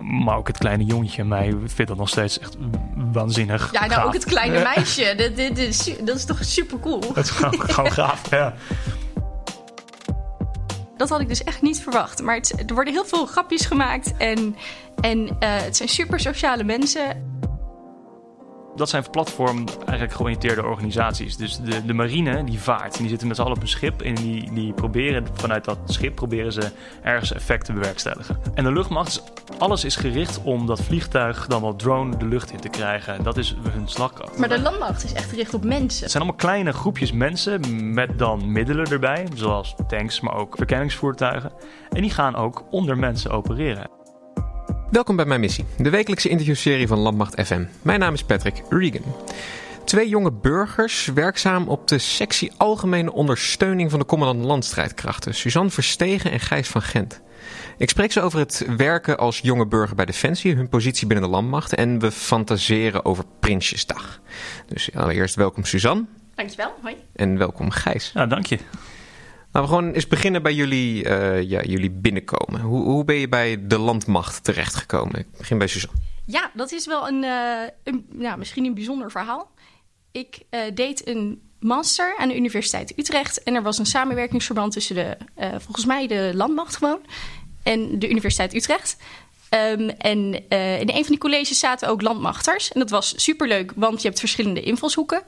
Maar ook het kleine jongetje mij vindt dat nog steeds echt waanzinnig. Ja, nou gaaf. ook het kleine meisje. Dat, dit is, dat is toch super cool? Het is gewoon, gewoon gaaf, ja. Dat had ik dus echt niet verwacht. Maar het, er worden heel veel grapjes gemaakt. En, en eh, het zijn super sociale mensen. Dat zijn platform eigenlijk georiënteerde organisaties. Dus de, de marine die vaart. En die zitten met z'n allen op een schip. En die, die proberen vanuit dat schip proberen ze ergens effect te bewerkstelligen. En de luchtmacht, alles is gericht om dat vliegtuig dan wel drone de lucht in te krijgen. Dat is hun slagkracht. Maar de landmacht is echt gericht op mensen. Het zijn allemaal kleine groepjes mensen met dan middelen erbij, zoals tanks, maar ook verkenningsvoertuigen. En die gaan ook onder mensen opereren. Welkom bij mijn missie, de wekelijkse interviewserie van Landmacht FM. Mijn naam is Patrick Regan. Twee jonge burgers werkzaam op de sectie Algemene Ondersteuning van de Commandant Landstrijdkrachten, Suzanne Verstegen en Gijs van Gent. Ik spreek ze over het werken als jonge burger bij Defensie, hun positie binnen de landmacht en we fantaseren over Prinsjesdag. Dus allereerst welkom Suzanne Dankjewel, hoi. en welkom Gijs. Ja, dank je. Laten we gewoon eens beginnen bij jullie, eh, ja, jullie binnenkomen. Hoe, hoe ben je bij de landmacht terechtgekomen? Ik begin bij Suzanne. Ja, dat is wel een, eh, een misschien een bijzonder verhaal. Ik eh, deed een master aan de Universiteit Utrecht. En er was een samenwerkingsverband tussen de, volgens mij de landmacht gewoon, en de Universiteit Utrecht. Ehm, en in een van die colleges zaten ook landmachters. En dat was superleuk, want je hebt verschillende invalshoeken.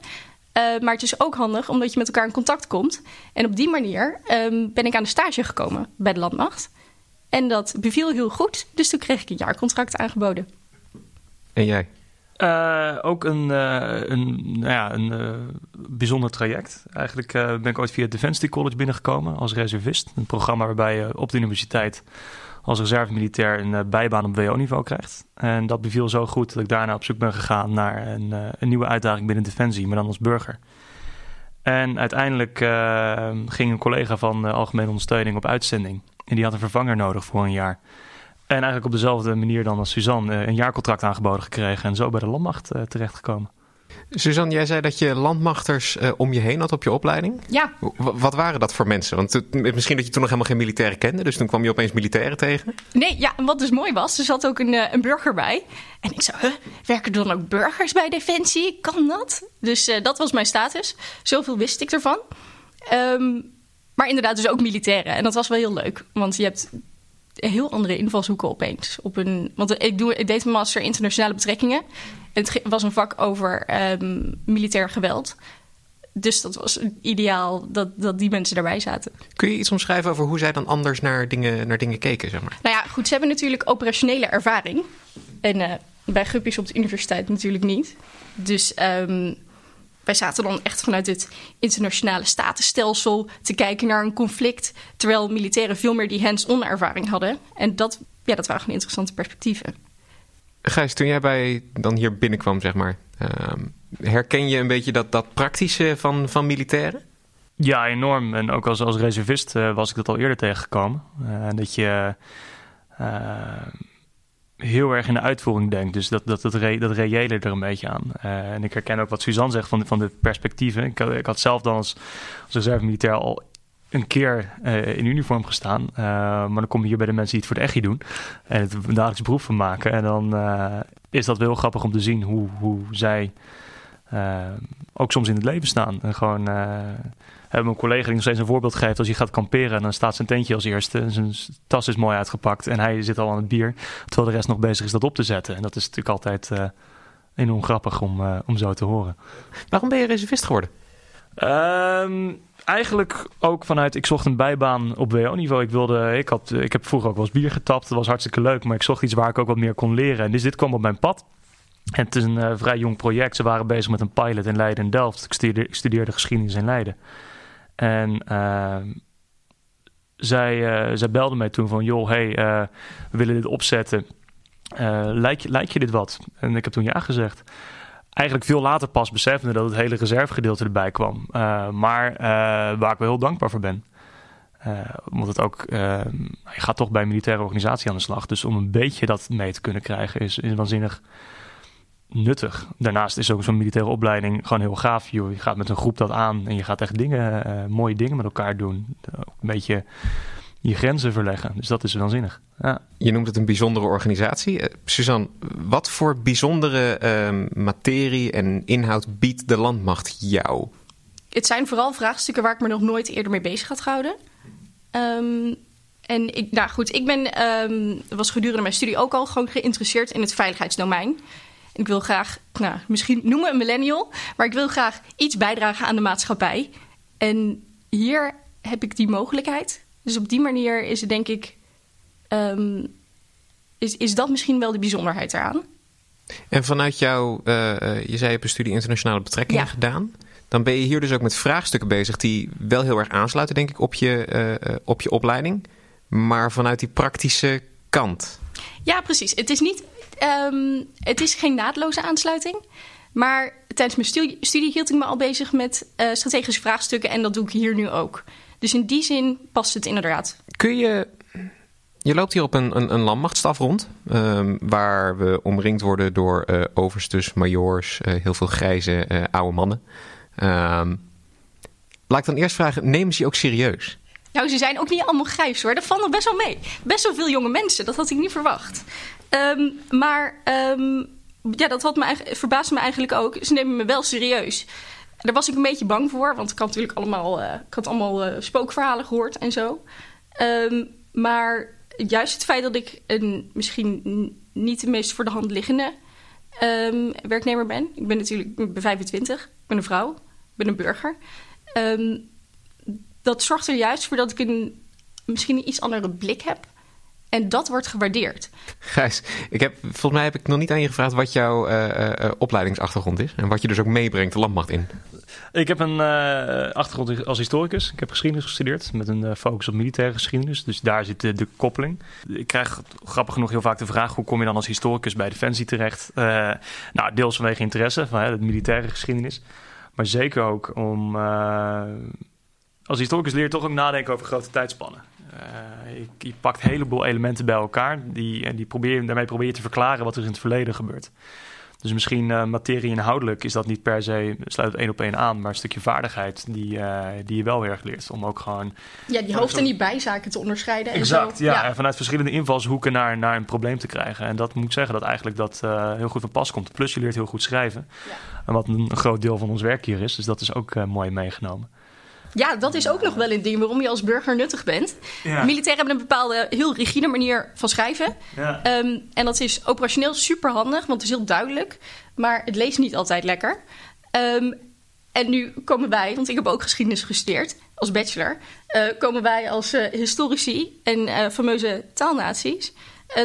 Eh, maar het is ook handig omdat je met elkaar in contact komt. En op die manier ehm, ben ik aan de stage gekomen bij de landmacht. En dat beviel heel goed. Dus toen kreeg ik een jaarcontract aangeboden. En jij? Uh, ook een, uh, een, nou ja, een uh, bijzonder traject. Eigenlijk ben ik ooit via het Defensie College binnengekomen als reservist. Een programma waarbij je op de universiteit als reservemilitair een bijbaan op WO-niveau krijgt. En dat beviel zo goed dat ik daarna op zoek ben gegaan naar een, een nieuwe uitdaging binnen Defensie, maar dan als burger. En uiteindelijk ging een collega van Algemene Ondersteuning op uitzending. En die had een vervanger nodig voor een jaar. En eigenlijk op dezelfde manier dan als Suzanne een jaarcontract aangeboden gekregen en zo bij de landmacht uh, terechtgekomen. Suzanne, jij zei dat je landmachters uh, om je heen had op je opleiding. Ja. W wat waren dat voor mensen? Want misschien dat je toen nog helemaal geen militairen kende, dus toen kwam je opeens militairen tegen. Nee, ja, en wat dus mooi was, er zat ook een, uh, een burger bij. En ik zei, huh, werken er dan ook burgers bij Defensie? Kan dat? Dus dat was mijn status. Zoveel wist ik ervan. Um, maar inderdaad dus ook militairen. En dat was wel heel leuk, want je hebt heel andere invalshoeken opeens. Op een, want ik, doe, ik deed een master internationale betrekkingen. Het was een vak over um, militair geweld. Dus dat was ideaal dat, dat die mensen daarbij zaten. Kun je iets omschrijven over hoe zij dan anders naar dingen, naar dingen keken? Zeg maar? Nou ja, goed, ze hebben natuurlijk operationele ervaring. En uh, bij guppies op de universiteit natuurlijk niet. Dus um, wij zaten dan echt vanuit het internationale statenstelsel te kijken naar een conflict. Terwijl militairen veel meer die hands-on ervaring hadden. En dat, ja, dat waren gewoon interessante perspectieven. Gijs, toen jij bij dan hier binnenkwam, zeg maar, uh, herken je een beetje dat, dat praktische van, van militairen? Ja, enorm. En ook als, als reservist uh, was ik dat al eerder tegengekomen. Uh, dat je heel erg in de uitvoering denkt. Dus dat, dat, dat, dat reële er een beetje aan. Uh, en ik herken ook wat Suzanne zegt van, van de perspectieven. Ik, ik had zelf dan als, als reserve-militair al een keer uh, in uniform gestaan. Uh, maar dan kom je hier bij de mensen die het voor de echi doen. En het dagelijks beroep van maken. En dan is dat wel heel grappig om te zien hoe, hoe zij ook soms in het leven staan. En gewoon mijn collega die nog steeds een voorbeeld geeft. Als je gaat kamperen, dan staat zijn tentje als eerste. Zijn tas is mooi uitgepakt en hij zit al aan het bier. Terwijl de rest nog bezig is dat op te zetten. En dat is natuurlijk altijd uh, enorm grappig om, uh, om zo te horen. Waarom ben je reservist geworden? Um, eigenlijk ook vanuit, ik zocht een bijbaan op WO-niveau. Ik, wilde, ik, had, ik heb vroeger ook wel eens bier getapt. Dat was hartstikke leuk. Maar ik zocht iets waar ik ook wat meer kon leren. En dus dit kwam op mijn pad. En het is een uh, vrij jong project. Ze waren bezig met een pilot in Leiden en Delft. Ik studeerde, ik studeerde geschiedenis in Leiden. En uh, zij, uh, zij belde mij toen van, joh, hey, uh, we willen dit opzetten. lijkt, lijkt je dit wat? En ik heb toen ja gezegd. Eigenlijk veel later pas beseffende dat het hele reservegedeelte erbij kwam. maar waar ik wel heel dankbaar voor ben. omdat het ook, je gaat toch bij een militaire organisatie aan de slag. Dus om een beetje dat mee te kunnen krijgen is, is waanzinnig nuttig. Daarnaast is ook zo'n militaire opleiding gewoon heel gaaf. Joh. Je gaat met een groep dat aan en je gaat echt dingen, uh, mooie dingen met elkaar doen. Ook een beetje je grenzen verleggen. Dus dat is waanzinnig. Ja. Je noemt het een bijzondere organisatie. Uh, Suzanne, wat voor bijzondere uh, materie en inhoud biedt de landmacht jou? Het zijn vooral vraagstukken waar ik me nog nooit eerder mee bezig had gehouden. Um, en ik, nou goed, ik ben, um, was gedurende mijn studie ook al gewoon geïnteresseerd in het veiligheidsdomein. Ik wil graag, nou, misschien noemen een millennial, maar ik wil graag iets bijdragen aan de maatschappij. En hier heb ik die mogelijkheid. Dus op die manier is het denk ik, um, is, is dat misschien wel de bijzonderheid eraan. En vanuit jou, uh, je zei je hebt een studie internationale betrekkingen ja. gedaan. Dan ben je hier dus ook met vraagstukken bezig die wel heel erg aansluiten, denk ik, op je, uh, op je opleiding. Maar vanuit die praktische kant. Ja, precies. Het is, niet, um, het is geen naadloze aansluiting. Maar tijdens mijn studie, studie hield ik me al bezig met uh, strategische vraagstukken. En dat doe ik hier nu ook. Dus in die zin past het inderdaad. Kun je. Je loopt hier op een, een, een landmachtstaf rond, um, waar we omringd worden door uh, overstes, majoors, uh, heel veel grijze oude mannen. Um, laat ik dan eerst vragen, nemen ze je ook serieus? Nou, ze zijn ook niet allemaal grijs hoor. Dat valt nog best wel mee. Best wel veel jonge mensen, dat had ik niet verwacht. Um, maar um, ja, dat had me, verbaasde me eigenlijk ook. Ze nemen me wel serieus. Daar was ik een beetje bang voor, want ik had natuurlijk allemaal, uh, ik had allemaal uh, spookverhalen gehoord en zo. Um, maar juist het feit dat ik een misschien niet de meest voor de hand liggende werknemer ben. Ik ben natuurlijk ik ben 25, ik ben een vrouw, ik ben een burger. Dat zorgt er juist voor dat ik een misschien een iets andere blik heb. En dat wordt gewaardeerd. Gijs, ik heb, volgens mij heb ik nog niet aan je gevraagd wat jouw uh, uh, opleidingsachtergrond is. En wat je dus ook meebrengt de landmacht in. Ik heb een uh, achtergrond als historicus. Ik heb geschiedenis gestudeerd met een focus op militaire geschiedenis. Dus daar zit de, de, koppeling. Ik krijg grappig genoeg heel vaak de vraag: hoe kom je dan als historicus bij Defensie terecht? nou, deels vanwege interesse van de militaire geschiedenis. Maar zeker ook om als historicus leer je toch ook nadenken over grote tijdspannen. Uh, je, je, pakt een heleboel elementen bij elkaar. Die, en die probeer, daarmee probeer je te verklaren wat er in het verleden gebeurt. Dus misschien uh, materie inhoudelijk is dat niet per se, sluit het één op één aan, maar een stukje vaardigheid die, uh, die je wel heel erg leert. Om ook gewoon. Ja, die hoofd- en die bijzaken te onderscheiden. Exact, en zo. ja, ja. En vanuit verschillende invalshoeken naar, naar een probleem te krijgen. En dat moet ik zeggen dat eigenlijk dat uh, heel goed van pas komt. Plus je leert heel goed schrijven. Ja. En wat een, een, groot deel van ons werk hier is. Dus dat is ook mooi meegenomen. Ja, dat is ook nog wel een ding waarom je als burger nuttig bent. Ja. Militairen hebben een bepaalde heel rigide manier van schrijven. Ja. Um, en dat is operationeel super handig, want het is heel duidelijk. Maar het leest niet altijd lekker. Um, en nu komen wij, want ik heb ook geschiedenis gestudeerd als bachelor, uh, komen wij als uh, historici en uh, fameuze taalnaties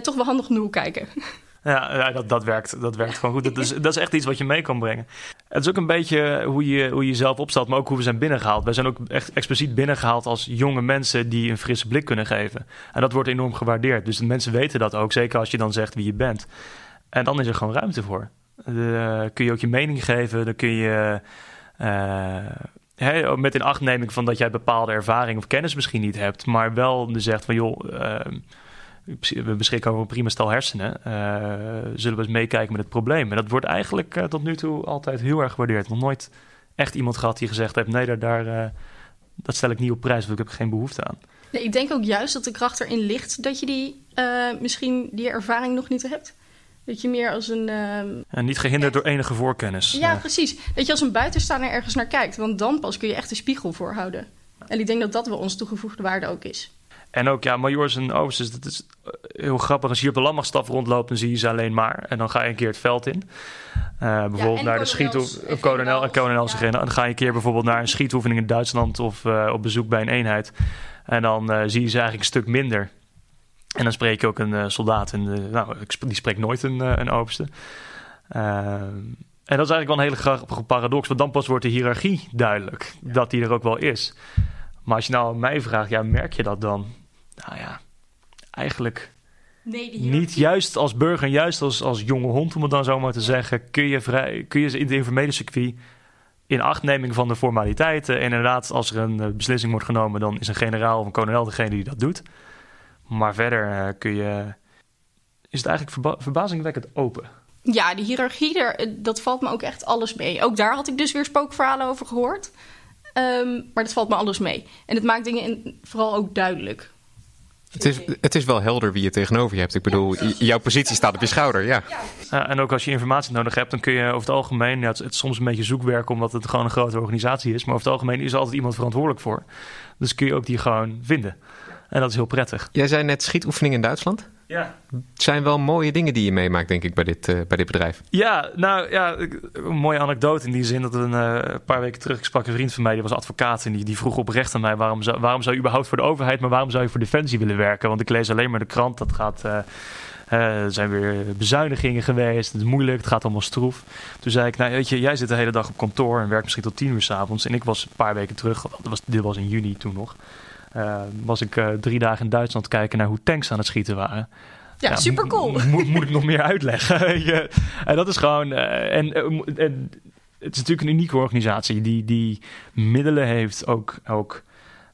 toch wel handig hoek kijken. Ja, dat, dat, werkt, dat werkt gewoon goed. Dat is, dat is echt iets wat je mee kan brengen. Het is ook een beetje hoe je, hoe je jezelf opstelt, maar ook hoe we zijn binnengehaald. Wij zijn ook echt expliciet binnengehaald als jonge mensen die een frisse blik kunnen geven. En dat wordt enorm gewaardeerd. Dus de mensen weten dat ook, zeker als je dan zegt wie je bent. En dan is er gewoon ruimte voor. Dan kun je ook je mening geven, dan kun je... He, met in achtneming van dat jij bepaalde ervaring of kennis misschien niet hebt, maar wel zegt van joh, uh, we beschikken over een prima stel hersenen. Uh, zullen we eens meekijken met het probleem? En dat wordt eigenlijk uh, tot nu toe altijd heel erg gewaardeerd. Nog nooit echt iemand gehad die gezegd heeft: nee, daar, daar uh, dat stel ik niet op prijs, want ik heb geen behoefte aan. Nee, ik denk ook juist dat de kracht erin ligt dat je die misschien die ervaring nog niet hebt. Dat je meer als een. en niet gehinderd door enige voorkennis. Ja, precies. Dat je als een buitenstaander ergens naar kijkt. Want dan pas kun je echt een spiegel voorhouden. En ik denk dat dat wel onze toegevoegde waarde ook is. En ook, ja, majors en overstes, dat is heel grappig. Als je hier op de landmachtstaf rondloopt, dan zie je ze alleen maar. En dan ga je een keer het veld in. Uh, bijvoorbeeld ja, naar de schietoefening. Kolonel en kolonels. Ja. En dan ga je een keer bijvoorbeeld naar een schietoefening in Duitsland of uh, op bezoek bij een eenheid. En dan uh, zie je ze eigenlijk een stuk minder. En dan spreek je ook een soldaat. En nou, die spreekt nooit een, een overste. en dat is eigenlijk wel een hele grappige paradox. Want dan pas wordt de hiërarchie duidelijk. Dat die er ook wel is. Maar als je nou aan mij vraagt, ja, merk je dat dan? Nou ja, eigenlijk nee, niet. Juist als burger, juist als, als jonge hond, om het dan zo maar te zeggen, kun je, vrij, kun je in het informele circuit in achtneming van de formaliteiten. En inderdaad, als er een beslissing wordt genomen, dan is een generaal of een kolonel degene die dat doet. Maar verder uh, kun je. Is het eigenlijk verba verbazingwekkend open? Ja, die hiërarchie, er, dat valt me ook echt alles mee. Ook daar had ik dus weer spookverhalen over gehoord. Um, maar dat valt me alles mee. En het maakt dingen in, vooral ook duidelijk. Het is, het is wel helder wie je tegenover je hebt. Ik bedoel, jouw positie staat op je schouder, ja. Uh, en ook als je informatie nodig hebt, dan kun je over het algemeen... Ja, het, het, is soms een beetje zoekwerk, omdat het gewoon een grote organisatie is. Maar over het algemeen is er altijd iemand verantwoordelijk voor. Dus kun je ook die gewoon vinden. En dat is heel prettig. Jij zei net schietoefening in Duitsland? Ja. Het zijn wel mooie dingen die je meemaakt, denk ik, bij dit, uh, bij dit bedrijf. Ja, nou ja, een mooie anekdote in die zin dat een uh, paar weken terug ik sprak een vriend van mij, die was advocaat en die, die vroeg oprecht aan mij waarom zou, waarom zou je überhaupt voor de overheid, maar waarom zou je voor Defensie willen werken? Want ik lees alleen maar de krant, dat gaat... Uh, er zijn weer bezuinigingen geweest. Het is moeilijk. Het gaat allemaal stroef. Toen zei ik, nou weet je, jij zit de hele dag op kantoor en werkt misschien tot tien uur s'avonds. En ik was een paar weken terug, dat was, dit was in juni toen nog. Uh, was ik uh, drie dagen in Duitsland kijken naar hoe tanks aan het schieten waren. Ja, ja super cool. Moet, moet ik nog meer uitleggen? en dat is gewoon. Uh, en, en, het is natuurlijk een unieke organisatie die, die middelen heeft, ook, ook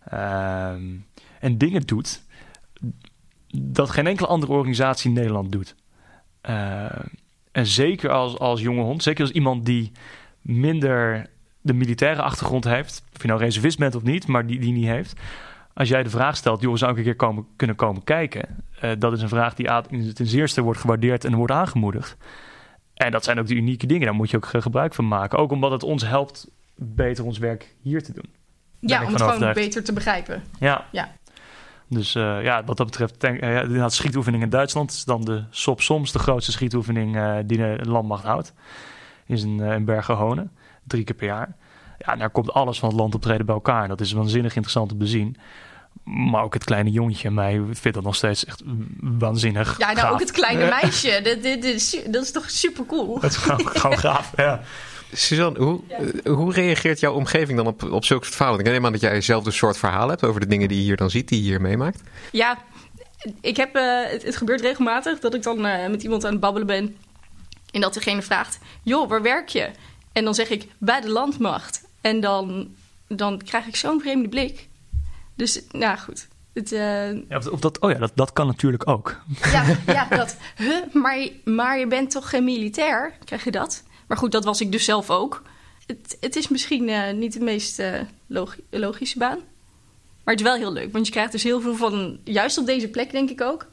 ehm, en dingen doet dat geen enkele andere organisatie in Nederland doet. en zeker als, als jonge hond, zeker als iemand die minder de militaire achtergrond heeft, of je nou reservist bent of niet, maar die die niet heeft als jij de vraag stelt, joh, zou ik een keer komen, kunnen komen kijken? Uh, dat is een vraag die ten zeerste wordt gewaardeerd en wordt aangemoedigd. En dat zijn ook de unieke dingen, daar moet je ook gebruik van maken. Ook omdat het ons helpt beter ons werk hier te doen. Ja, om het gewoon beter te begrijpen. Ja. ja. Dus uh, ja, wat dat betreft, denk, uh, inderdaad, schietoefening in Duitsland is dan de SOP soms de grootste schietoefening uh, die de landmacht houdt. Is in, in Bergen-Honen, drie keer per jaar. Ja, daar komt alles van het land optreden bij elkaar. Dat is waanzinnig interessant om te zien. Maar ook het kleine jongetje mij vindt dat nog steeds echt waanzinnig. Ja, nou gaaf. ook het kleine meisje. dat, dit, is, dat is toch super cool? Dat is gewoon, gewoon gaaf, ja. Suzanne, hoe, ja. hoe reageert jouw omgeving dan op, op zulke soort verhalen? Ik neem aan dat jij hetzelfde soort verhaal hebt over de dingen die je hier dan ziet, die je hier meemaakt. Ja, ik heb, uh, het, het, gebeurt regelmatig dat ik dan uh, met iemand aan het babbelen ben. En dat degene vraagt, joh, waar werk je? En dan zeg ik, bij de landmacht. En dan, dan krijg ik zo'n vreemde blik. Dus, nou goed. Het, uh... ja, of dat, oh ja, dat, dat kan natuurlijk ook. Ja, ja dat. Huh, maar, maar je bent toch geen militair? Krijg je dat? Maar goed, dat was ik dus zelf ook. Het, het is misschien uh, niet de meest uh, logi logische baan. Maar het is wel heel leuk, want je krijgt dus heel veel van, juist op deze plek denk ik ook,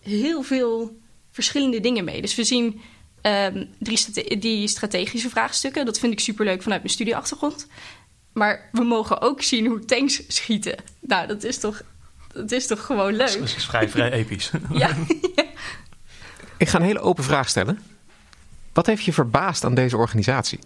heel veel verschillende dingen mee. Dus we zien um, drie strate die strategische vraagstukken. Dat vind ik superleuk vanuit mijn studieachtergrond. Maar we mogen ook zien hoe tanks schieten. Nou, dat is toch, dat is toch gewoon leuk? Dat is vrij, vrij episch. ja. Ik ga een hele open vraag stellen. Wat heeft je verbaasd aan deze organisatie?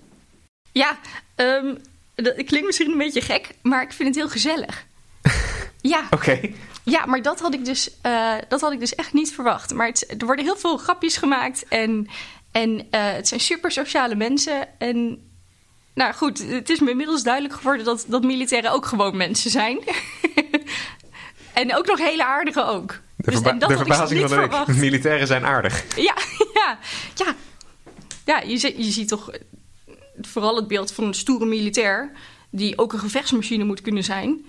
Ja, um, dat klinkt misschien een beetje gek, maar ik vind het heel gezellig. ja. Oké. Okay. Ja, maar dat had ik dus, uh, dat had ik dus echt niet verwacht. Maar het, er worden heel veel grapjes gemaakt en, en uh, het zijn super sociale mensen. En nou goed, het is me inmiddels duidelijk geworden dat, dat militairen ook gewoon mensen zijn. en ook nog hele aardige ook. De, verba dus, dat de verbazing van de week. Verwacht. Militairen zijn aardig. Ja, ja, ja. Ja, je, je ziet toch vooral het beeld van een stoere militair... die ook een gevechtsmachine moet kunnen zijn.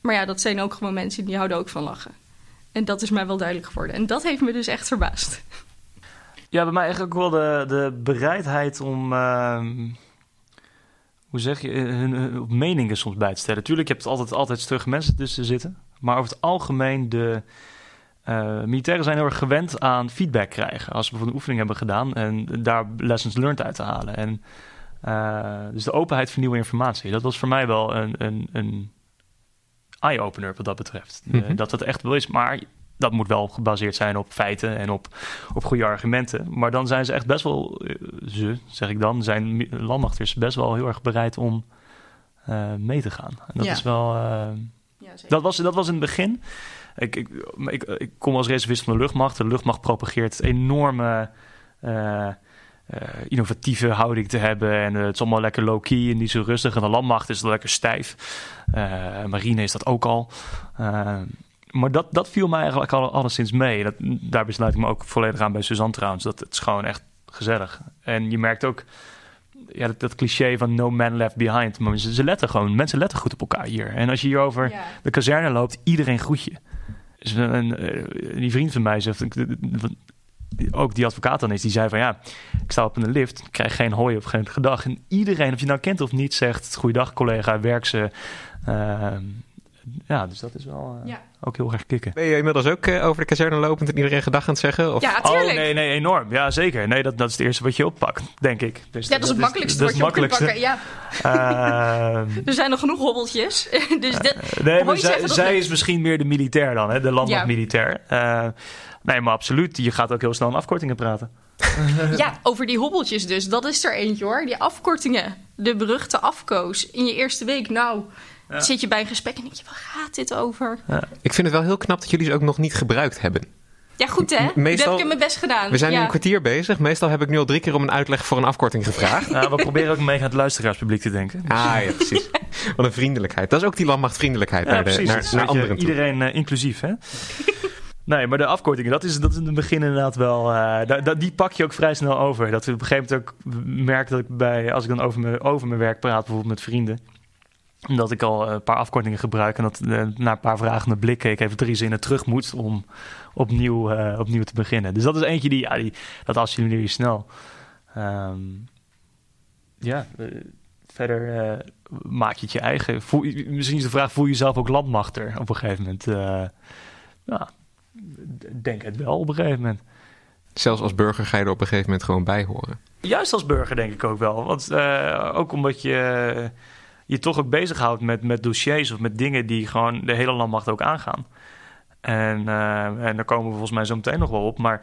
Maar ja, dat zijn ook gewoon mensen die houden ook van lachen. En dat is mij wel duidelijk geworden. En dat heeft me dus echt verbaasd. Ja, bij mij eigenlijk ook wel de, de bereidheid om... Uh hoe zeg je, hun, hun, meningen soms bij te stellen. Tuurlijk, je hebt altijd, altijd stug mensen tussen zitten. Maar over het algemeen, de uh, militairen zijn heel erg gewend aan feedback krijgen. Als ze bijvoorbeeld een oefening hebben gedaan en daar lessons learned uit te halen. En, uh, dus de openheid voor nieuwe informatie. Dat was voor mij wel een, een, een eye-opener wat dat betreft. Mm -hmm. uh, dat het echt wel is. Maar dat moet wel gebaseerd zijn op feiten en op, op goede argumenten. Maar dan zijn ze echt best wel, ze zeg ik dan, zijn landmachters best wel heel erg bereid om uh, mee te gaan. En dat ja. is wel. Uh, ja, dat, was, dat was in het begin. Ik, ik, ik, ik, kom als reservist van de luchtmacht. De luchtmacht propageert enorme. Uh, innovatieve houding te hebben. En het is allemaal lekker low-key en niet zo rustig. En de landmacht is lekker stijf. marine is dat ook al maar dat, dat viel mij eigenlijk al, alleszins mee. Dat, daar besluit ik me ook volledig aan bij Suzanne trouwens. Dat het is gewoon echt gezellig. En je merkt ook ja, dat, dat cliché van no man left behind. Maar ze, ze, letten gewoon, mensen letten goed op elkaar hier. En als je hier over ja. de kazerne loopt, iedereen groet je. Dus een, die vriend van mij zegt, ook die advocaat dan is, die zei van ja, ik sta op een lift, ik krijg geen hooi of geen gedag. En iedereen, of je nou kent of niet, zegt goeiedag collega, werk ze. Uh, ja, dus dat is wel eh, Ja. ook heel erg kicken. Ben je inmiddels ook eh, over de kazerne lopend en iedereen gedag aan het zeggen? Of? Ja, Oh, tuurlijk. nee, nee, enorm. Ja, zeker. Nee, dat, dat is het eerste wat je oppakt, denk ik. Dus Ja, dat is het makkelijkste dat wat je op kunt pakken. Ja, Ehm, er zijn nog genoeg hobbeltjes. dus de, nee, maar zij, is misschien meer de militair dan, hè? de landmachtmilitair. Eh nee, maar absoluut. Je gaat ook heel snel in afkortingen praten. ja, over die hobbeltjes dus. Dat is er eentje hoor. Die afkortingen. De beruchte afkoos. In je eerste week, nou, Ja. zit je bij een gesprek en denk je, waar gaat dit over? Ik vind het wel heel knap dat jullie ze ook nog niet gebruikt hebben. Ja, goed hè? Meestal- Dat heb ik mijn best gedaan. We zijn nu een kwartier bezig. Meestal heb ik nu al drie keer om een uitleg voor een afkorting gevraagd. Nou, we proberen ook mee aan het luisteraarspubliek te denken. Ah ja, precies. Wat een vriendelijkheid. Dat is ook die landmachtvriendelijkheid Ja, naar, de, precies. naar, naar anderen toe. Iedereen eh, inclusief, hè? nee, maar de afkortingen, dat is, dat is in het begin inderdaad wel... eh, da- da- die pak je ook vrij snel over. Dat we op een gegeven moment ook merk dat ik bij... Als ik dan over mijn, over mijn werk praat, bijvoorbeeld met vrienden... Dat ik al een paar afkortingen gebruik en dat eh, na een paar vragende blikken ik even drie zinnen terug moet om opnieuw, eh, opnieuw te beginnen. Dus dat is eentje die, ja, die dat assimileer je snel. Ehm, ja, eh, verder eh, maak je het je eigen. Voel, misschien is de vraag, voel je jezelf ook landmachter op een gegeven moment? Eh ja, denk het wel op een gegeven moment. Zelfs als burger ga je er op een gegeven moment gewoon bij horen. Juist als burger denk ik ook wel. Want eh, ook omdat je eh, je toch ook bezighoudt met, met dossiers of met dingen die gewoon de hele landmacht ook aangaan. En, eh, en daar komen we volgens mij zo meteen nog wel op. Maar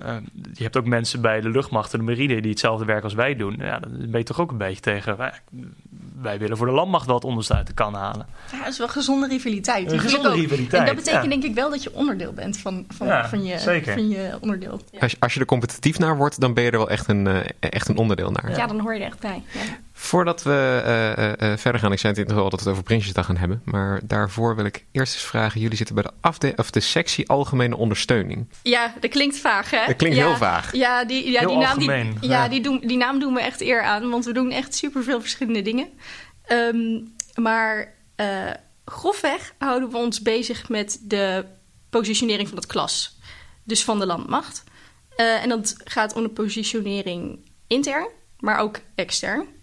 eh, je hebt ook mensen bij de luchtmacht en de marine die hetzelfde werk als wij doen. Ja, dan ben je toch ook een beetje tegen. eh, wij willen voor de landmacht het onderste uit de kan halen. Ja, dat is wel gezonde rivaliteit. Een gezonde rivaliteit, En dat betekent ja. denk ik wel dat je onderdeel bent van, van, Ja, van, je, zeker. van je onderdeel. Ja. Als, je- als je er competitief naar wordt, dan ben je er wel echt een, echt een onderdeel naar. Ja, dan hoor je er echt bij. Voordat we eh, eh, eh, verder gaan, ik zei het in ieder geval dat we het over Prinsjesdag gaan hebben. Maar daarvoor wil ik eerst eens vragen: jullie zitten bij de, afde of de sectie Algemene Ondersteuning. ja, dat klinkt vaag hè? Dat klinkt ja, heel vaag. Ja, die, ja, Heel die, naam, die, ja, ja. Die, doen, die naam doen we echt eer aan, want we doen echt superveel verschillende dingen. Ehm, maar eh, grofweg houden we ons bezig met de positionering van het klas. Dus van de landmacht. Eh, en dat gaat om de positionering intern, maar ook extern.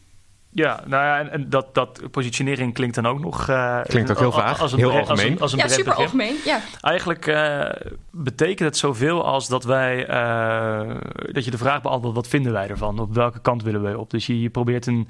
Ja, nou ja, en, en dat, dat positionering klinkt dan ook nog... eh, Klinkt ook heel vaag, als een heel breed- als een- algemeen. Als een Ja, super algemeen. Ja. Eigenlijk eh, betekent het zoveel als dat wij eh, dat je de vraag beantwoordt: wat vinden wij ervan? Op welke kant willen wij op? Dus je, je probeert een,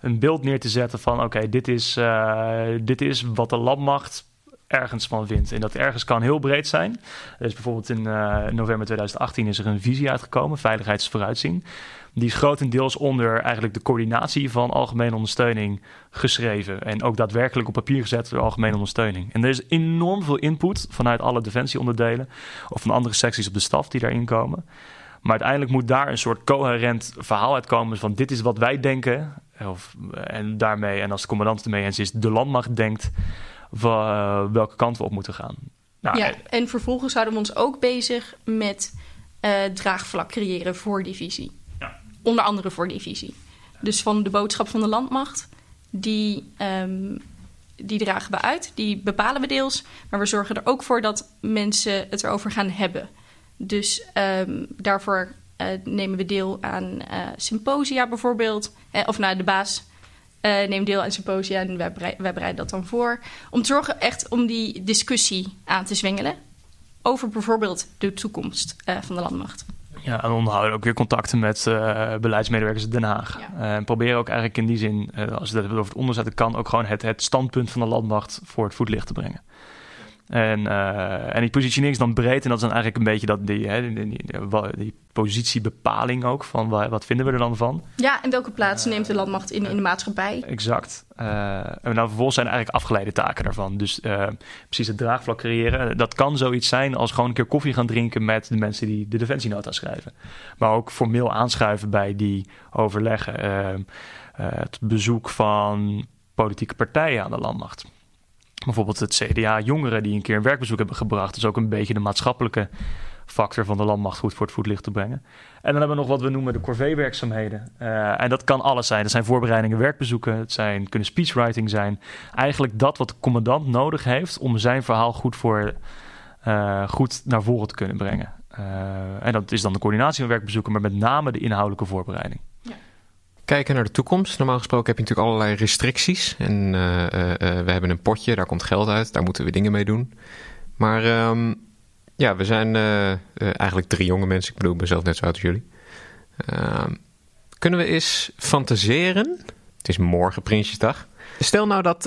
een beeld neer te zetten van: oké, dit, is, eh, dit is wat de landmacht ergens van vindt. En dat ergens kan heel breed zijn. Dus bijvoorbeeld in eh, november 2018 is er een visie uitgekomen, veiligheidsvooruitzien. Die is grotendeels onder eigenlijk de coördinatie van algemene ondersteuning geschreven. En ook daadwerkelijk op papier gezet door algemene ondersteuning. En er is enorm veel input vanuit alle defensieonderdelen. Of van andere secties op de staf die daarin komen. Maar uiteindelijk moet daar een soort coherent verhaal uitkomen. Van dit is wat wij denken. Of, en daarmee, en als de commandant ermee eens is, de landmacht denkt wa- welke kant we op moeten gaan. Nou, ja, en vervolgens houden we ons ook bezig met eh, draagvlak creëren voor die visie. Ja. Onder andere voor die visie. Dus van de boodschap van de landmacht, die, ehm, die dragen we uit, die bepalen we deels. Maar we zorgen er ook voor dat mensen het erover gaan hebben. Dus ehm, daarvoor eh, nemen we deel aan eh, symposia bijvoorbeeld. Eh, of nou, de baas eh, neemt deel aan symposia en wij, berei- wij bereiden dat dan voor. Om te zorgen echt om die discussie aan te zwengelen. Over bijvoorbeeld de toekomst eh, van de landmacht. Ja, en onderhouden ook weer contacten met eh, beleidsmedewerkers in Den Haag. Ja. En proberen ook eigenlijk in die zin, eh, als we het over het onderzetten kan, ook gewoon het, het standpunt van de landmacht voor het voetlicht te brengen. En, eh, en die positionering is dan breed en dat is dan eigenlijk een beetje dat die, hè, die, die, die- positiebepaling ook van wa- wat vinden we er dan van. Ja, en welke plaats neemt de landmacht in, in de maatschappij? Exact. Eh, en dan vervolgens zijn er eigenlijk afgeleide taken daarvan. Dus eh, precies het draagvlak creëren. Dat kan zoiets zijn als gewoon een keer koffie gaan drinken met de mensen die de defensienota schrijven. Maar ook formeel aanschuiven bij die overleggen. Het bezoek van politieke partijen aan de landmacht. Bijvoorbeeld het CDA jongeren die een keer een werkbezoek hebben gebracht. Dus ook een beetje de maatschappelijke factor van de landmacht goed voor het voetlicht te brengen. En dan hebben we nog wat we noemen de corvée-werkzaamheden. Eh, en dat kan alles zijn. Dat zijn voorbereidingen, werkbezoeken. Het zijn, kunnen speechwriting zijn. Eigenlijk dat wat de commandant nodig heeft om zijn verhaal goed, voor, eh, goed naar voren te kunnen brengen. Eh, en dat is dan de coördinatie van werkbezoeken, maar met name de inhoudelijke voorbereiding. Kijken naar de toekomst. Normaal gesproken heb je natuurlijk allerlei restricties. En eh, eh, eh, we hebben een potje, daar komt geld uit. Daar moeten we dingen mee doen. Maar ehm, ja, we zijn eigenlijk drie jonge mensen. Ik bedoel, ik ben zelf net zo oud als jullie. Ehm, kunnen we eens fantaseren? Het is morgen Prinsjesdag. Stel nou dat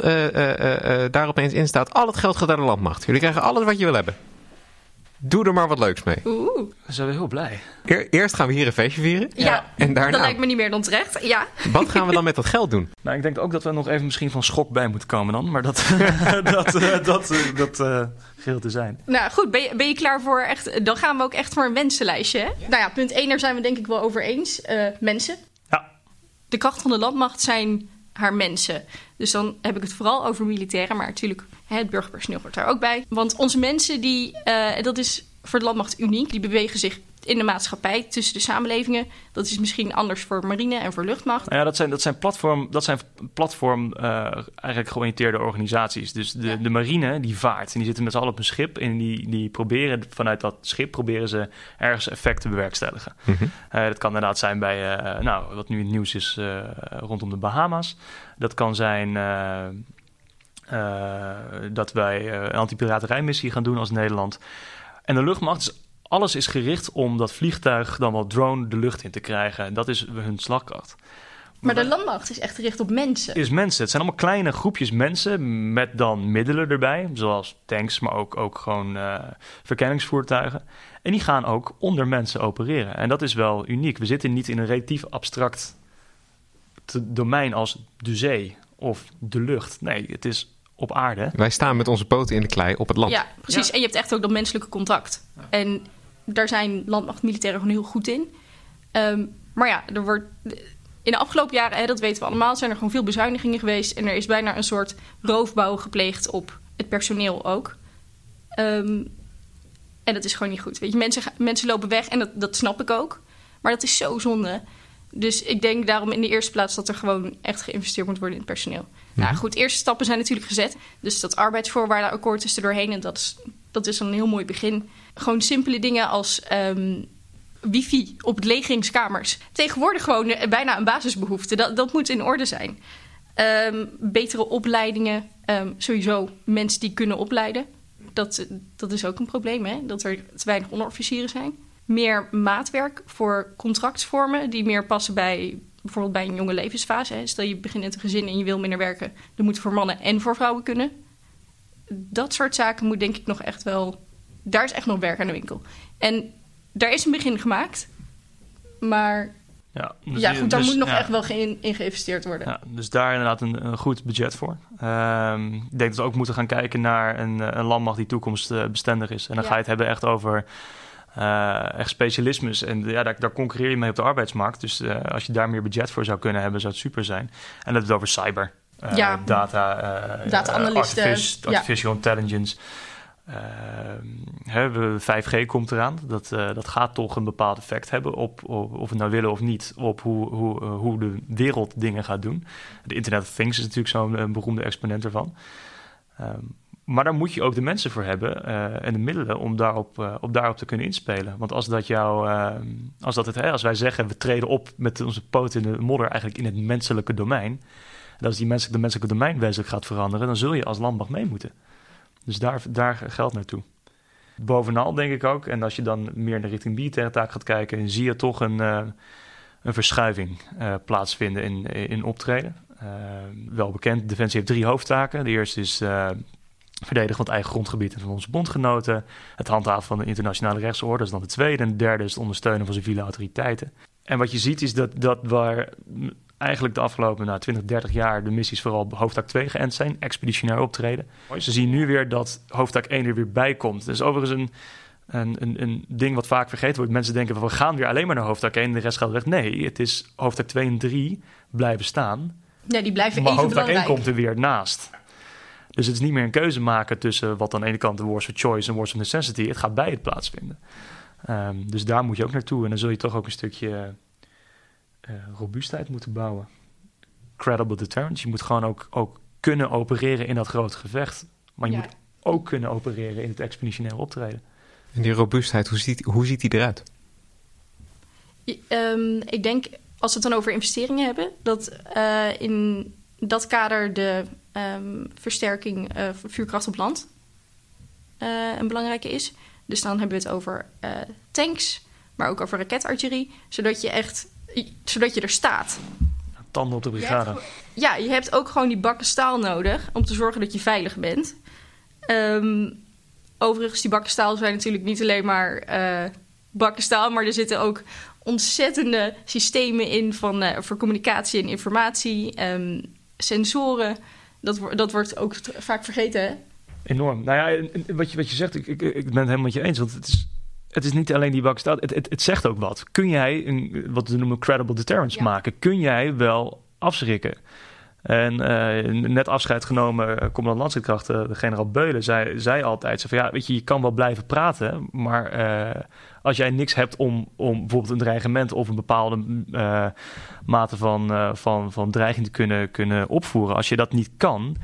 daar opeens in staat... al het geld gaat naar de landmacht. Jullie krijgen alles wat je wil hebben. Doe er maar wat leuks mee. Oeh. We zijn wel heel blij. Eer- eerst gaan we hier een feestje vieren. Ja, En daarna, dat lijkt me niet meer dan terecht. Ja. wat gaan we dan met dat geld doen? Nou, ik denk ook dat we nog even misschien van schok bij moeten komen dan. Maar dat, dat, eh, dat, eh, dat eh, geheel te zijn. Nou goed, ben je, ben je klaar voor echt... Dan gaan we ook echt voor een wensenlijstje. Hè? Nou ja, punt 1, daar zijn we denk ik wel over eens. Eh, mensen. Ja, De kracht van de landmacht zijn haar mensen. Dus dan heb ik het vooral over militairen, maar natuurlijk het burgerpersoneel hoort daar ook bij. Want onze mensen, die, eh, dat is voor de landmacht uniek, die bewegen zich in de maatschappij tussen de samenlevingen. Dat is misschien anders voor marine en voor luchtmacht. Nou ja, dat zijn, dat zijn platform, dat zijn platform eh, eigenlijk georiënteerde organisaties. Dus de, Ja. de marine die vaart en die zitten met z'n allen op een schip en die, die proberen vanuit dat schip proberen ze ergens effect te bewerkstelligen. Eh, dat kan inderdaad zijn bij, eh, nou, wat nu in het nieuws is eh, rondom de Bahama's. Dat kan zijn eh, eh, dat wij eh, een antipiraterijmissie gaan doen als Nederland. En de luchtmacht, is, alles is gericht om dat vliegtuig dan wel drone de lucht in te krijgen. En dat is hun slagkracht. Maar de landmacht is echt gericht op mensen. Is mensen. Het zijn allemaal kleine groepjes mensen met dan middelen erbij, zoals tanks, maar ook, ook gewoon eh, verkenningsvoertuigen. En die gaan ook onder mensen opereren. En dat is wel uniek. We zitten niet in een relatief abstract domein als de zee of de lucht. Nee, het is op aarde. Wij staan met onze poten in de klei op het land. Ja, precies. Ja. En je hebt echt ook dat menselijke contact. En daar zijn landmachtmilitairen gewoon heel goed in. Ehm, maar ja, er wordt, in de afgelopen jaren, hè, dat weten we allemaal, zijn er gewoon veel bezuinigingen geweest. En er is bijna een soort roofbouw gepleegd op het personeel ook. Ehm, en dat is gewoon niet goed. Weet je, mensen, mensen lopen weg en dat, dat snap ik ook. Maar dat is zo zonde. Dus ik denk daarom in de eerste plaats dat er gewoon echt geïnvesteerd moet worden in het personeel. Nou goed, eerste stappen zijn natuurlijk gezet. Dus dat arbeidsvoorwaardenakkoord is er doorheen. En dat is, dat is een heel mooi begin. Gewoon simpele dingen als ehm, wifi op legeringskamers. Tegenwoordig gewoon eh, bijna een basisbehoefte. Dat, dat moet in orde zijn. Ehm, betere opleidingen. Ehm, sowieso mensen die kunnen opleiden. Dat, dat is ook een probleem, hè? Dat er te weinig onderofficieren zijn. Meer maatwerk voor contractvormen die meer passen bij bijvoorbeeld bij een jonge levensfase. Hè. Stel je begint in een gezin en je wil minder werken, dan moet voor mannen en voor vrouwen kunnen. Dat soort zaken moet denk ik nog echt wel. Daar is echt nog werk aan de winkel. En daar is een begin gemaakt. Maar Ja, dus ja, goed, daar dus- moet nog ja. echt wel in geïnvesteerd worden. Ja, dus daar inderdaad een, een goed budget voor. Ehm, ik denk dat we ook moeten gaan kijken naar een, een landmacht die toekomstbestendig is. En dan Ja. ga je het hebben echt over eh, echt specialismes. En ja, daar, daar concurreer je mee op de arbeidsmarkt. Dus eh, als je daar meer budget voor zou kunnen hebben, zou het super zijn. En dat het over cyber, Ja. data, eh, Data-analysten, artific- ja. artificial intelligence. Ehm, hè, we- 5G komt eraan. Dat, eh, dat gaat toch een bepaald effect hebben op, op of we nou willen of niet, op hoe, hoe, eh, hoe de wereld dingen gaat doen. De Internet of Things is natuurlijk zo'n eh, beroemde exponent ervan. Ehm, maar daar moet je ook de mensen voor hebben eh, en de middelen om daarop, eh, op daarop te kunnen inspelen. Want als dat jou, ehm, als dat het, hè, als wij zeggen we treden op met onze poot in de modder eigenlijk in het menselijke domein. En als die menselijk, de menselijke domein wezenlijk gaat veranderen, dan zul je als landmacht mee moeten. Dus daar, daar geldt naartoe. Bovenal denk ik ook, en als je dan meer naar richting militaire taak gaat kijken, zie je toch een, eh, een verschuiving eh, plaatsvinden in, in optreden. Eh, wel bekend, Defensie heeft drie hoofdtaken. De eerste is verdedigen van het eigen grondgebied en van onze bondgenoten. Het handhaven van de internationale rechtsorde is dan de tweede. En de derde is het ondersteunen van civiele autoriteiten. En wat je ziet is dat, dat waar eigenlijk de afgelopen nou, 20, 30 jaar de missies vooral op hoofdtaak 2 geënt zijn, expeditionair optreden. Ze zien nu weer dat hoofdtaak 1 er weer bij komt. Dat is overigens een, een, een, een ding wat vaak vergeten wordt. Mensen denken van we gaan weer alleen maar naar hoofdtaak 1 en de rest gaat weg. Nee, het is hoofdtaak 2 en 3 blijven staan. Ja, die blijven Maar even hoofdtaak 1 belangrijk. komt er weer naast. Dus het is niet meer een keuze maken tussen wat aan de ene kant de wars of choice en wars of necessity. Het gaat bij het plaatsvinden. Ehm, dus daar moet je ook naartoe. En dan zul je toch ook een stukje robuustheid moeten bouwen. Credible deterrence. Je moet gewoon ook, ook kunnen opereren in dat grote gevecht. Maar je Ja. moet ook kunnen opereren in het expeditionaire optreden. En die robuustheid, hoe ziet, hoe ziet die eruit? Ehm, ik denk als we het dan over investeringen hebben, dat uh, in dat kader de um, versterking uh, vuurkracht op land uh, een belangrijke is. Dus dan hebben we het over tanks, maar ook over raketartillerie, zodat je echt, zodat je er staat. Tanden op de brigade. Je ja, je hebt ook gewoon die bakken staal nodig om te zorgen dat je veilig bent. Um, overigens, die bakken staal zijn natuurlijk niet alleen maar bakken staal, maar er zitten ook ontzettende systemen in van, uh, voor communicatie en informatie, um, sensoren. Dat, dat wordt ook vaak vergeten. Hè? Enorm. Nou ja, wat je, wat je zegt, ik, ik, ik ben het helemaal met je eens. Want het is, het is niet alleen die bak staat, het, het, het, zegt ook wat. Kun jij een, wat we noemen credible deterrence maken? Kun jij wel afschrikken? En uh, net afscheid genomen, uh, commandant landstrijdkrachten, de generaal Beulen, zei, zei altijd: zo van, ja, weet je, je kan wel blijven praten, maar uh, als jij niks hebt om, om bijvoorbeeld een dreigement of een bepaalde mate van, van, van dreiging te kunnen, kunnen opvoeren, als je dat niet kan,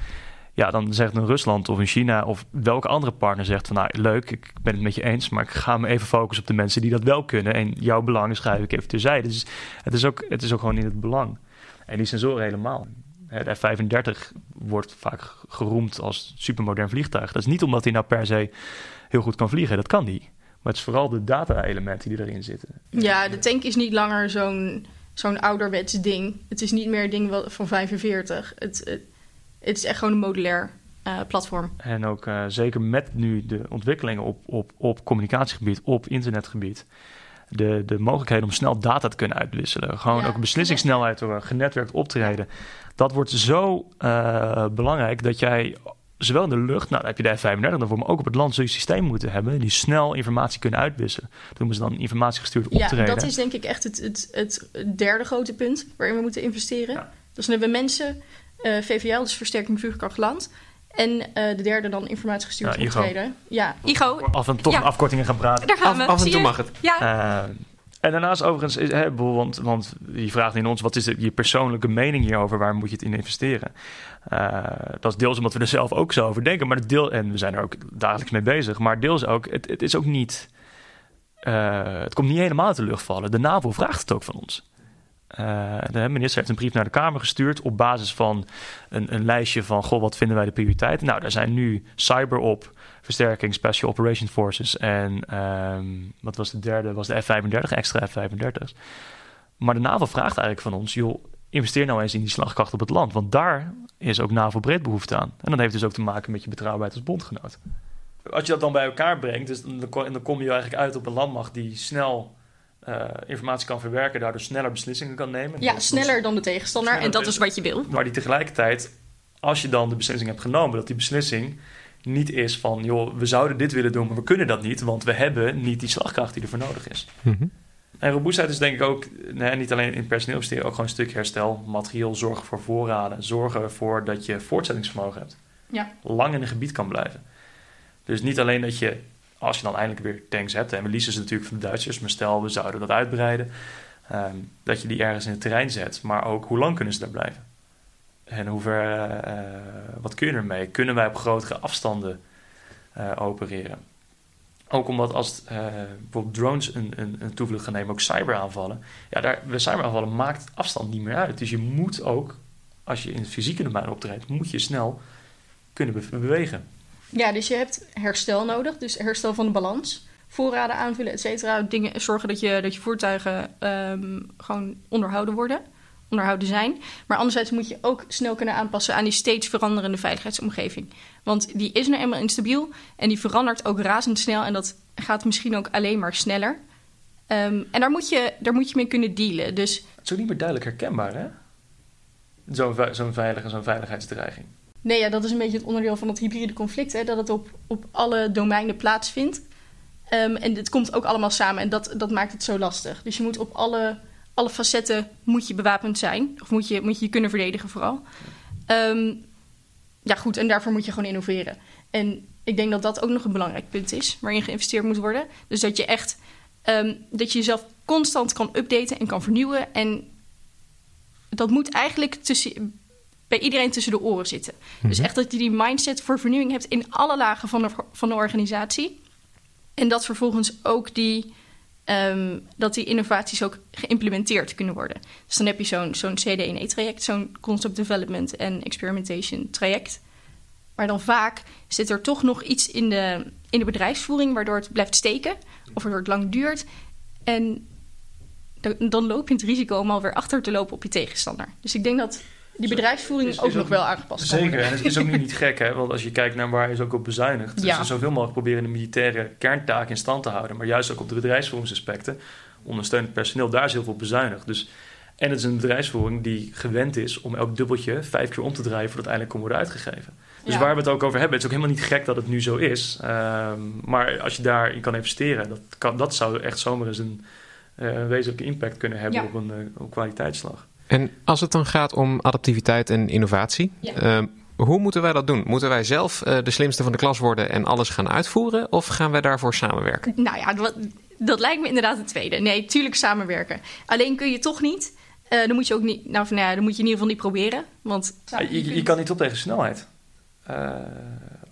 ja, dan zegt een Rusland of een China of welke andere partner zegt van nou leuk, ik ben het met je eens, maar ik ga me even focussen op de mensen die dat wel kunnen en jouw belangen schrijf ik even terzijde. Dus het is ook, het is ook gewoon in het belang. En die sensoren helemaal. De F-35 wordt vaak geroemd als supermodern vliegtuig. Dat is niet omdat hij nou per se heel goed kan vliegen. Dat kan niet. Maar het is vooral de data-elementen die erin zitten. Ja, de tank is niet langer zo'n zo'n ouderwets ding. Het is niet meer een ding van 45. Het, het, het is echt gewoon een modulair uh, platform. En ook uh, zeker met nu de ontwikkelingen op, op, op communicatiegebied, op internetgebied de, de mogelijkheden om snel data te kunnen uitwisselen. Gewoon ja, ook beslissingssnelheid door genetwerkt optreden. Dat wordt zo uh, belangrijk dat jij zowel in de lucht, nou dan heb je de F-35 daarvoor, maar ook op het land zul je systeem moeten hebben die snel informatie kunnen uitwisselen. Noemen ze dan informatiegestuurd optreden. Ja, dat is denk ik echt het, het, het derde grote punt waarin we moeten investeren. Ja. Dus dan hebben we mensen, uh, VVL, dus versterking vuurkracht land. En uh, de derde dan informatiegestuurd ja, optreden. Ja, IGO. Af en toch ja. afkortingen gaan praten. Daar gaan we. Af, en toe mag het. Ja. Uh, en daarnaast overigens, is, hè, want, want je vraagt in ons... wat is de, je persoonlijke mening hierover? Waar moet je het in investeren? Uh, dat is deels omdat we er zelf ook zo over denken. Maar het deel, en we zijn er ook dagelijks mee bezig. Maar deels ook, het, het is ook niet... Uh, het komt niet helemaal uit de lucht vallen. De NAVO vraagt het ook van ons. Uh, de minister heeft een brief naar de Kamer gestuurd op basis van een, een, lijstje van: goh, wat vinden wij de prioriteiten? Nou, daar zijn nu cyber op, versterking, Special Operations Forces en um, wat was de derde? Was de F-35, extra F-35's. Maar de NAVO vraagt eigenlijk van ons: joh, investeer nou eens in die slagkracht op het land, want daar is ook NAVO breed behoefte aan. En dat heeft dus ook te maken met je betrouwbaarheid als bondgenoot. Als je dat dan bij elkaar brengt, dus dan, dan kom je eigenlijk uit op een landmacht die snel uh, informatie kan verwerken, daardoor sneller beslissingen kan nemen. Ja, sneller dan de tegenstander en dat is wat je wil. Maar die tegelijkertijd, als je dan de beslissing hebt genomen, dat die beslissing niet is van, joh, we zouden dit willen doen, maar we kunnen dat niet, want we hebben niet die slagkracht die ervoor nodig is. Mm En robuustheid is denk ik ook, nee, niet alleen in personeel investeren, ook gewoon een stuk herstel, materieel, zorgen voor voorraden, zorgen ervoor dat je voortzettingsvermogen hebt. Ja. Lang in een gebied kan blijven. Dus niet alleen dat je als je dan eindelijk weer tanks hebt, en we leasen ze natuurlijk van de Duitsers, maar stel we zouden dat uitbreiden, um, dat je die ergens in het terrein zet, maar ook hoe lang kunnen ze daar blijven? En hoe ver, uh, wat kun je ermee? Kunnen wij op grotere afstanden uh, opereren? Ook omdat als uh, bijvoorbeeld drones een, een, een, toevlucht gaan nemen, ook cyberaanvallen. Ja, daar, bij cyberaanvallen maakt afstand niet meer uit. Dus je moet ook, als je in het fysieke domein optreedt, moet je snel kunnen be bewegen. Ja, dus je hebt herstel nodig, dus herstel van de balans. Voorraden aanvullen, et cetera. Dingen, zorgen dat je, dat je voertuigen um, gewoon onderhouden worden, onderhouden zijn. Maar anderzijds moet je ook snel kunnen aanpassen aan die steeds veranderende veiligheidsomgeving. Want die is nu eenmaal instabiel en die verandert ook razendsnel. En dat gaat misschien ook alleen maar sneller. Um, en daar moet, je, daar moet je mee kunnen dealen. Dus... Het is ook niet meer duidelijk herkenbaar, hè? Zo'n zo'n veilige, zo'n veiligheidsdreiging. Nee, ja, dat is een beetje het onderdeel van het hybride conflict. Hè, dat het op, op alle domeinen plaatsvindt. Um, en het komt ook allemaal samen en dat, dat maakt het zo lastig. Dus je moet op alle, alle facetten moet je bewapend zijn. Of moet je moet je, je kunnen verdedigen vooral. Um, ja, goed, en daarvoor moet je gewoon innoveren. En ik denk dat dat ook nog een belangrijk punt is waarin geïnvesteerd moet worden. Dus dat je echt um, dat je jezelf constant kan updaten en kan vernieuwen. En dat moet eigenlijk tussen, bij iedereen tussen de oren zitten. Dus mhm. echt dat je die mindset voor vernieuwing hebt in alle lagen van de, van de organisatie. En dat vervolgens ook die, ehm, dat die innovaties ook geïmplementeerd kunnen worden. Dus dan heb je zo'n zo'n CD&E-traject, zo'n Concept Development en Experimentation traject. Maar dan vaak zit er toch nog iets in de, in de bedrijfsvoering waardoor het blijft steken of waardoor het lang duurt. En dan, dan loop je het risico om alweer achter te lopen op je tegenstander. Dus ik denk dat die bedrijfsvoering is- is ook ook- nog wel aangepast Zeker, worden. en het is ook nu niet gek, hè? want als je kijkt naar waar is ook op bezuinigd. Dus Ja. er zoveel mogelijk proberen de militaire kerntaak in stand te houden, maar juist ook op de bedrijfsvoeringsaspecten, ondersteunend personeel, daar is heel veel bezuinigd. Dus, en het is een bedrijfsvoering die gewend is om elk dubbeltje vijf keer om te draaien voordat het eindelijk kan worden uitgegeven. Dus Ja. waar we het ook over hebben, het is ook helemaal niet gek dat het nu zo is. Ehm, maar als je daarin kan investeren, dat, kan, dat zou echt zomaar eens een eh, wezenlijke impact kunnen hebben Ja. op een eh, op kwaliteitsslag. En als het dan gaat om adaptiviteit en innovatie, Ja. ehm, hoe moeten wij dat doen? Moeten wij zelf eh, de slimste van de klas worden en alles gaan uitvoeren? Of gaan wij daarvoor samenwerken? Nou ja, dat, dat lijkt me inderdaad het tweede. Nee, tuurlijk samenwerken. Alleen kun je toch niet. eh, dan moet je ook niet. Nou, van, nou ja, dan moet je in ieder geval niet proberen. Want Ja, je, je kan niet op tegen snelheid.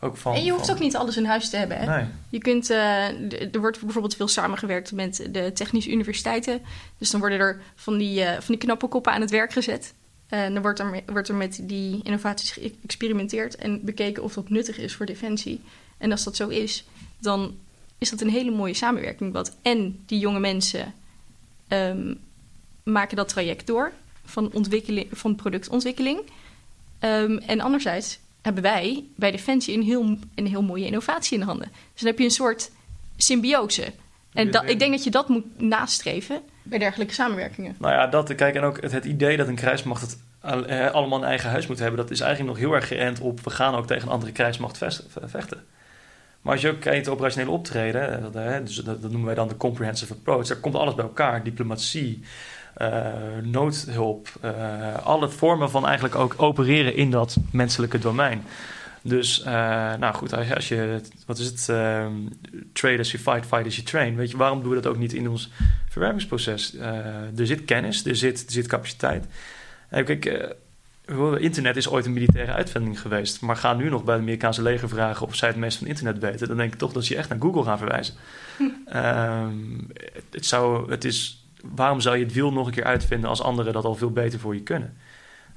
Eh, ook van, en je hoeft van- ook niet alles in huis te hebben. Hè? Nee. Je kunt, eh, er wordt bijvoorbeeld veel samengewerkt met de technische universiteiten. Dus dan worden er van die, eh, van die knappe koppen aan het werk gezet. En dan wordt er, wordt er met die innovaties geëxperimenteerd en bekeken of dat nuttig is voor defensie. En als dat zo is, dan is dat een hele mooie samenwerking. Wat en die jonge mensen ehm, maken dat traject door van, ontwikkeling, van productontwikkeling. Ehm, en anderzijds hebben wij bij Defensie een heel, een heel mooie innovatie in de handen. Dus dan heb je een soort symbiose. En dat, ik denk dat je dat moet nastreven bij dergelijke samenwerkingen. Nou ja, dat, kijk, en ook het, het idee dat een krijgsmacht het eh, allemaal een eigen huis moet hebben, dat is eigenlijk nog heel erg geënt op we gaan ook tegen een andere krijgsmacht vechten. Maar als je ook kijkt het operationele optreden, eh, dat, dus dat, dat noemen wij dan de comprehensive approach, daar komt alles bij elkaar. Diplomatie, noodhulp, eh, alle vormen van eigenlijk ook opereren in dat menselijke domein. Dus, eh, nou goed, als je, wat is het, ehm, trade as you fight, fight as you train. Weet je, waarom doen we dat ook niet in ons verwerkingsproces? Eh, er zit kennis, er zit, er zit capaciteit. En kijk, eh, internet is ooit een militaire uitvinding geweest. Maar ga nu nog bij het Amerikaanse leger vragen of zij het meest van internet weten. Dan denk ik toch dat ze je echt naar Google gaan verwijzen. Ehm, het, het zou, het is, waarom zou je het wiel nog een keer uitvinden als anderen dat al veel beter voor je kunnen?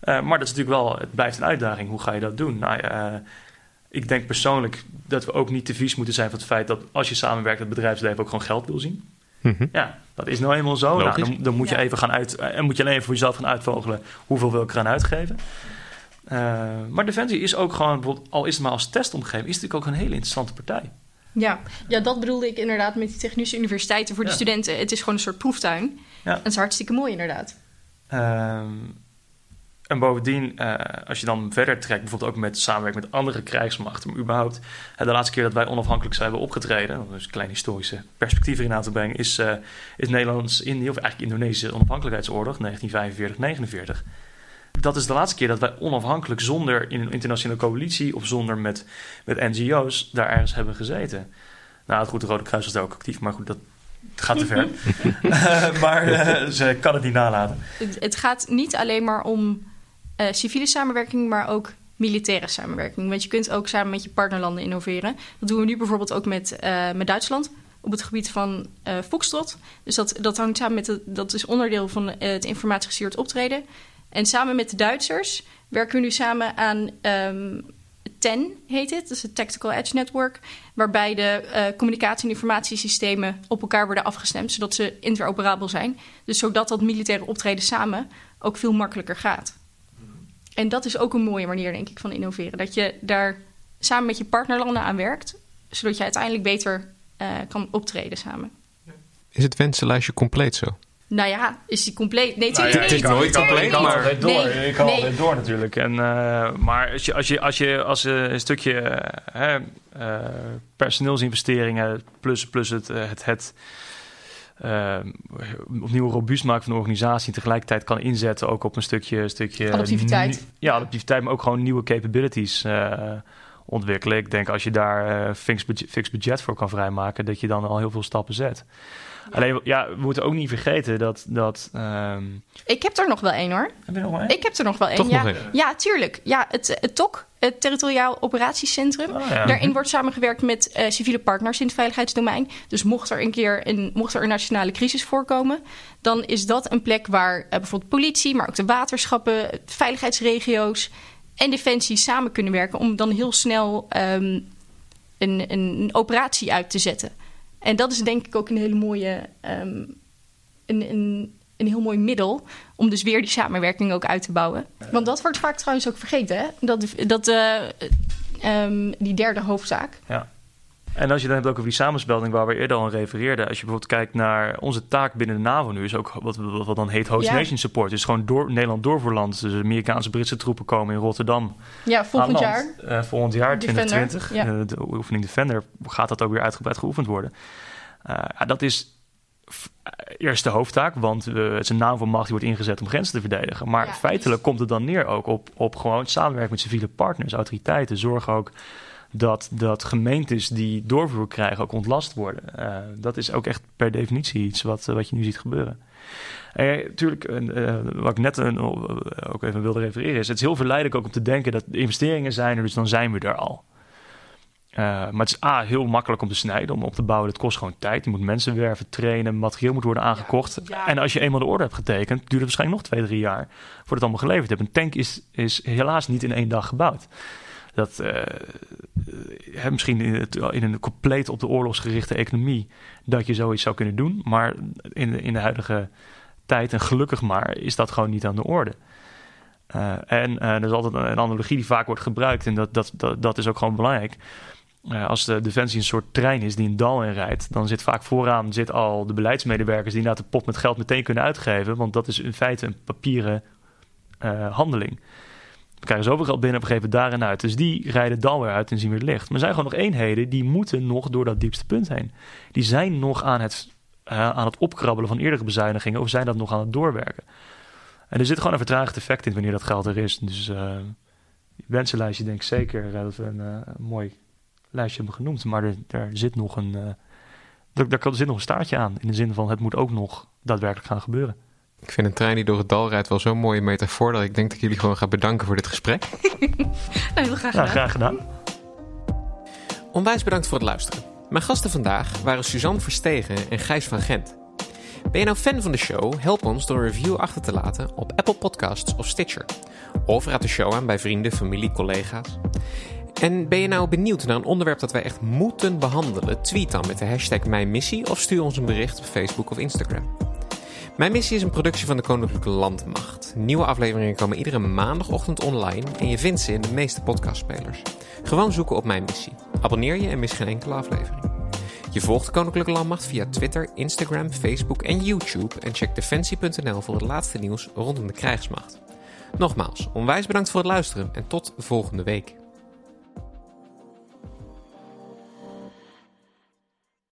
Eh, maar dat is natuurlijk wel, het blijft een uitdaging. Hoe ga je dat doen? Nou ja, eh, ik denk persoonlijk dat we ook niet te vies moeten zijn van het feit dat als je samenwerkt, het bedrijfsleven ook gewoon geld wil zien. Mhm. Ja, dat is nou eenmaal zo. Nou, dan, dan moet je Ja. even gaan uit, en moet je alleen even voor jezelf gaan uitvogelen hoeveel wil ik eraan uitgeven. Eh, maar Defensie is ook gewoon, bijvoorbeeld, al is het maar als testomgeving, is het natuurlijk ook een hele interessante partij. Ja, ja, dat bedoelde ik inderdaad met die technische universiteiten voor de Ja. studenten. Het is gewoon een soort proeftuin. Ja. En het is hartstikke mooi inderdaad. Ehm, en bovendien, eh, als je dan verder trekt, bijvoorbeeld ook met samenwerking met andere krijgsmachten, maar überhaupt, eh, de laatste keer dat wij onafhankelijk zijn hebben opgetreden, om dus een klein historische perspectief erin aan te brengen, is, eh is Nederlands-Indië, of eigenlijk Indonesische onafhankelijkheidsoorlog, 1945-49. Dat is de laatste keer dat wij onafhankelijk zonder in een internationale coalitie of zonder met, met NGO's daar ergens hebben gezeten. Nou, goed, de Rode Kruis was daar ook actief, maar goed, dat gaat te ver. Eh, maar eh, ze kan het niet nalaten. Het, het gaat niet alleen maar om eh, civiele samenwerking, maar ook militaire samenwerking. Want je kunt ook samen met je partnerlanden innoveren. Dat doen we nu bijvoorbeeld ook met, eh, met Duitsland op het gebied van eh Foxtrot. Dus dat, dat hangt samen met, het, dat is onderdeel van het informatiegestuurd optreden. En samen met de Duitsers werken we nu samen aan ehm, TEN, heet het. Dat is het Tactical Edge Network. Waarbij de eh, communicatie- en informatiesystemen op elkaar worden afgestemd. Zodat ze interoperabel zijn. Dus zodat dat militaire optreden samen ook veel makkelijker gaat. En dat is ook een mooie manier, denk ik, van innoveren. Dat je daar samen met je partnerlanden aan werkt. Zodat je uiteindelijk beter eh, kan optreden samen. Is het wensenlijstje compleet zo? Nou ja, is die compleet? Nee, Nou ja, natuurlijk het is niet. nooit compleet, Ik kan maar- altijd door. Nee, ik kan nee. altijd door natuurlijk. En, eh, maar als je, als je, als je als een stukje eh, hè, eh, personeelsinvesteringen plus, plus het, het, het opnieuw robuust maken van de organisatie en tegelijkertijd kan inzetten ook op een stukje, stukje Adaptiviteit. ja, adaptiviteit, maar ook gewoon nieuwe capabilities eh, ontwikkelen. Ik denk als je daar eh fix, budget, fix budget voor kan vrijmaken, dat je dan al heel veel stappen zet. Alleen, ja, we moeten ook niet vergeten dat. dat ehm, Ik heb er nog wel één hoor. heb je nog maar Ik heb er nog wel één. Ja. nog één? ja, tuurlijk. Ja, het, het TOC, het Territoriaal Operatiecentrum. Oh, ja. Daarin wordt samengewerkt met eh, civiele partners in het veiligheidsdomein. Dus mocht er een keer een, mocht er een nationale crisis voorkomen, dan is dat een plek waar eh, bijvoorbeeld politie, maar ook de waterschappen, veiligheidsregio's en defensie samen kunnen werken om dan heel snel ehm, een, een operatie uit te zetten. En dat is denk ik ook een hele mooie, ehm, een, een, een heel mooi middel om dus weer die samenwerking ook uit te bouwen. Want dat wordt vaak trouwens ook vergeten, hè? Dat, dat, eh, ehm, die derde hoofdzaak. Ja. En als je dan hebt ook over die samenspeling waar we eerder al aan refereerden. Als je bijvoorbeeld kijkt naar onze taak binnen de NAVO nu, is ook wat, wat dan heet Host Ja. Nation Support. Dus gewoon door, Nederland doorvoerland. Dus Amerikaanse Britse troepen komen in Rotterdam. Ja, volgend jaar. Eh, volgend jaar, Defender, 2020. ja. eh, de oefening Defender gaat dat ook weer uitgebreid geoefend worden. Eh, dat is eh, eerste hoofdtaak, want het is een naam van macht die wordt ingezet om grenzen te verdedigen. Maar Ja, feitelijk komt het dan neer ook op, op gewoon samenwerken met civiele partners, autoriteiten. Zorg ook dat, dat gemeentes die doorvoer krijgen ook ontlast worden. Eh, dat is ook echt per definitie iets wat, eh, wat je nu ziet gebeuren. Eh, tuurlijk, eh, wat ik net eh, ook even wilde refereren, is het is heel verleidelijk ook om te denken dat de investeringen zijn er, dus dan zijn we er al. Maar het is A, heel makkelijk om te snijden, om op te bouwen. Dat kost gewoon tijd. Je moet mensen werven, trainen, materieel moet worden aangekocht. ja. En als je eenmaal de orde hebt getekend, duurt het waarschijnlijk nog twee, drie jaar voordat het allemaal geleverd hebt. Een tank is, is helaas niet in één dag gebouwd. Dat eh, misschien in, het- in een compleet op de oorlogsgerichte economie dat je zoiets zou kunnen doen. Maar in de, in de huidige tijd, en gelukkig maar, is dat gewoon niet aan de orde. Eh, en eh, er is altijd een, analogie die vaak wordt gebruikt. En dat, dat, dat, is ook gewoon belangrijk. Als de defensie een soort trein is die een dal inrijdt, dan zit vaak vooraan zit al de beleidsmedewerkers die inderdaad de pot met geld meteen kunnen uitgeven. Want dat is in feite een papieren handeling. Krijgen zoveel geld binnen, we geven daarin uit. Dus die rijden het dal weer uit en zien weer licht. Maar er zijn gewoon nog eenheden die moeten nog door dat diepste punt heen. Die zijn nog aan het, eh, aan het opkrabbelen van eerdere bezuinigingen of zijn dat nog aan het doorwerken. En er zit gewoon een vertragend effect in wanneer dat geld er is. Dus eh wensenlijstje denk ik zeker eh, dat we een, een mooi lijstje hebben genoemd. Maar er, zit nog een, eh daar, zit nog een staartje aan. In de zin van het moet ook nog daadwerkelijk gaan gebeuren. Ik vind een trein die door het dal rijdt wel zo'n mooie metafoor dat ik denk dat ik jullie gewoon ga bedanken voor dit gesprek. Nou, heel graag Nou, gedaan. graag gedaan. Onwijs bedankt voor het luisteren. Mijn gasten vandaag waren Suzanne Verstegen en Gijs van Gent. Ben je nou fan van de show? Help ons door een review achter te laten op Apple Podcasts of Stitcher. Of raad de show aan bij vrienden, familie, collega's. En ben je nou benieuwd naar een onderwerp dat wij echt moeten behandelen? Tweet dan met de hashtag Mijn Missie of stuur ons een bericht op Facebook of Instagram. Mijn Missie is een productie van de Koninklijke Landmacht. Nieuwe afleveringen komen iedere maandagochtend online en je vindt ze in de meeste podcastspelers. Gewoon zoeken op Mijn Missie. Abonneer je en mis geen enkele aflevering. Je volgt de Koninklijke Landmacht via Twitter, Instagram, Facebook en YouTube en check defensie.nl voor het laatste nieuws rondom de krijgsmacht. Nogmaals, onwijs bedankt voor het luisteren en tot volgende week.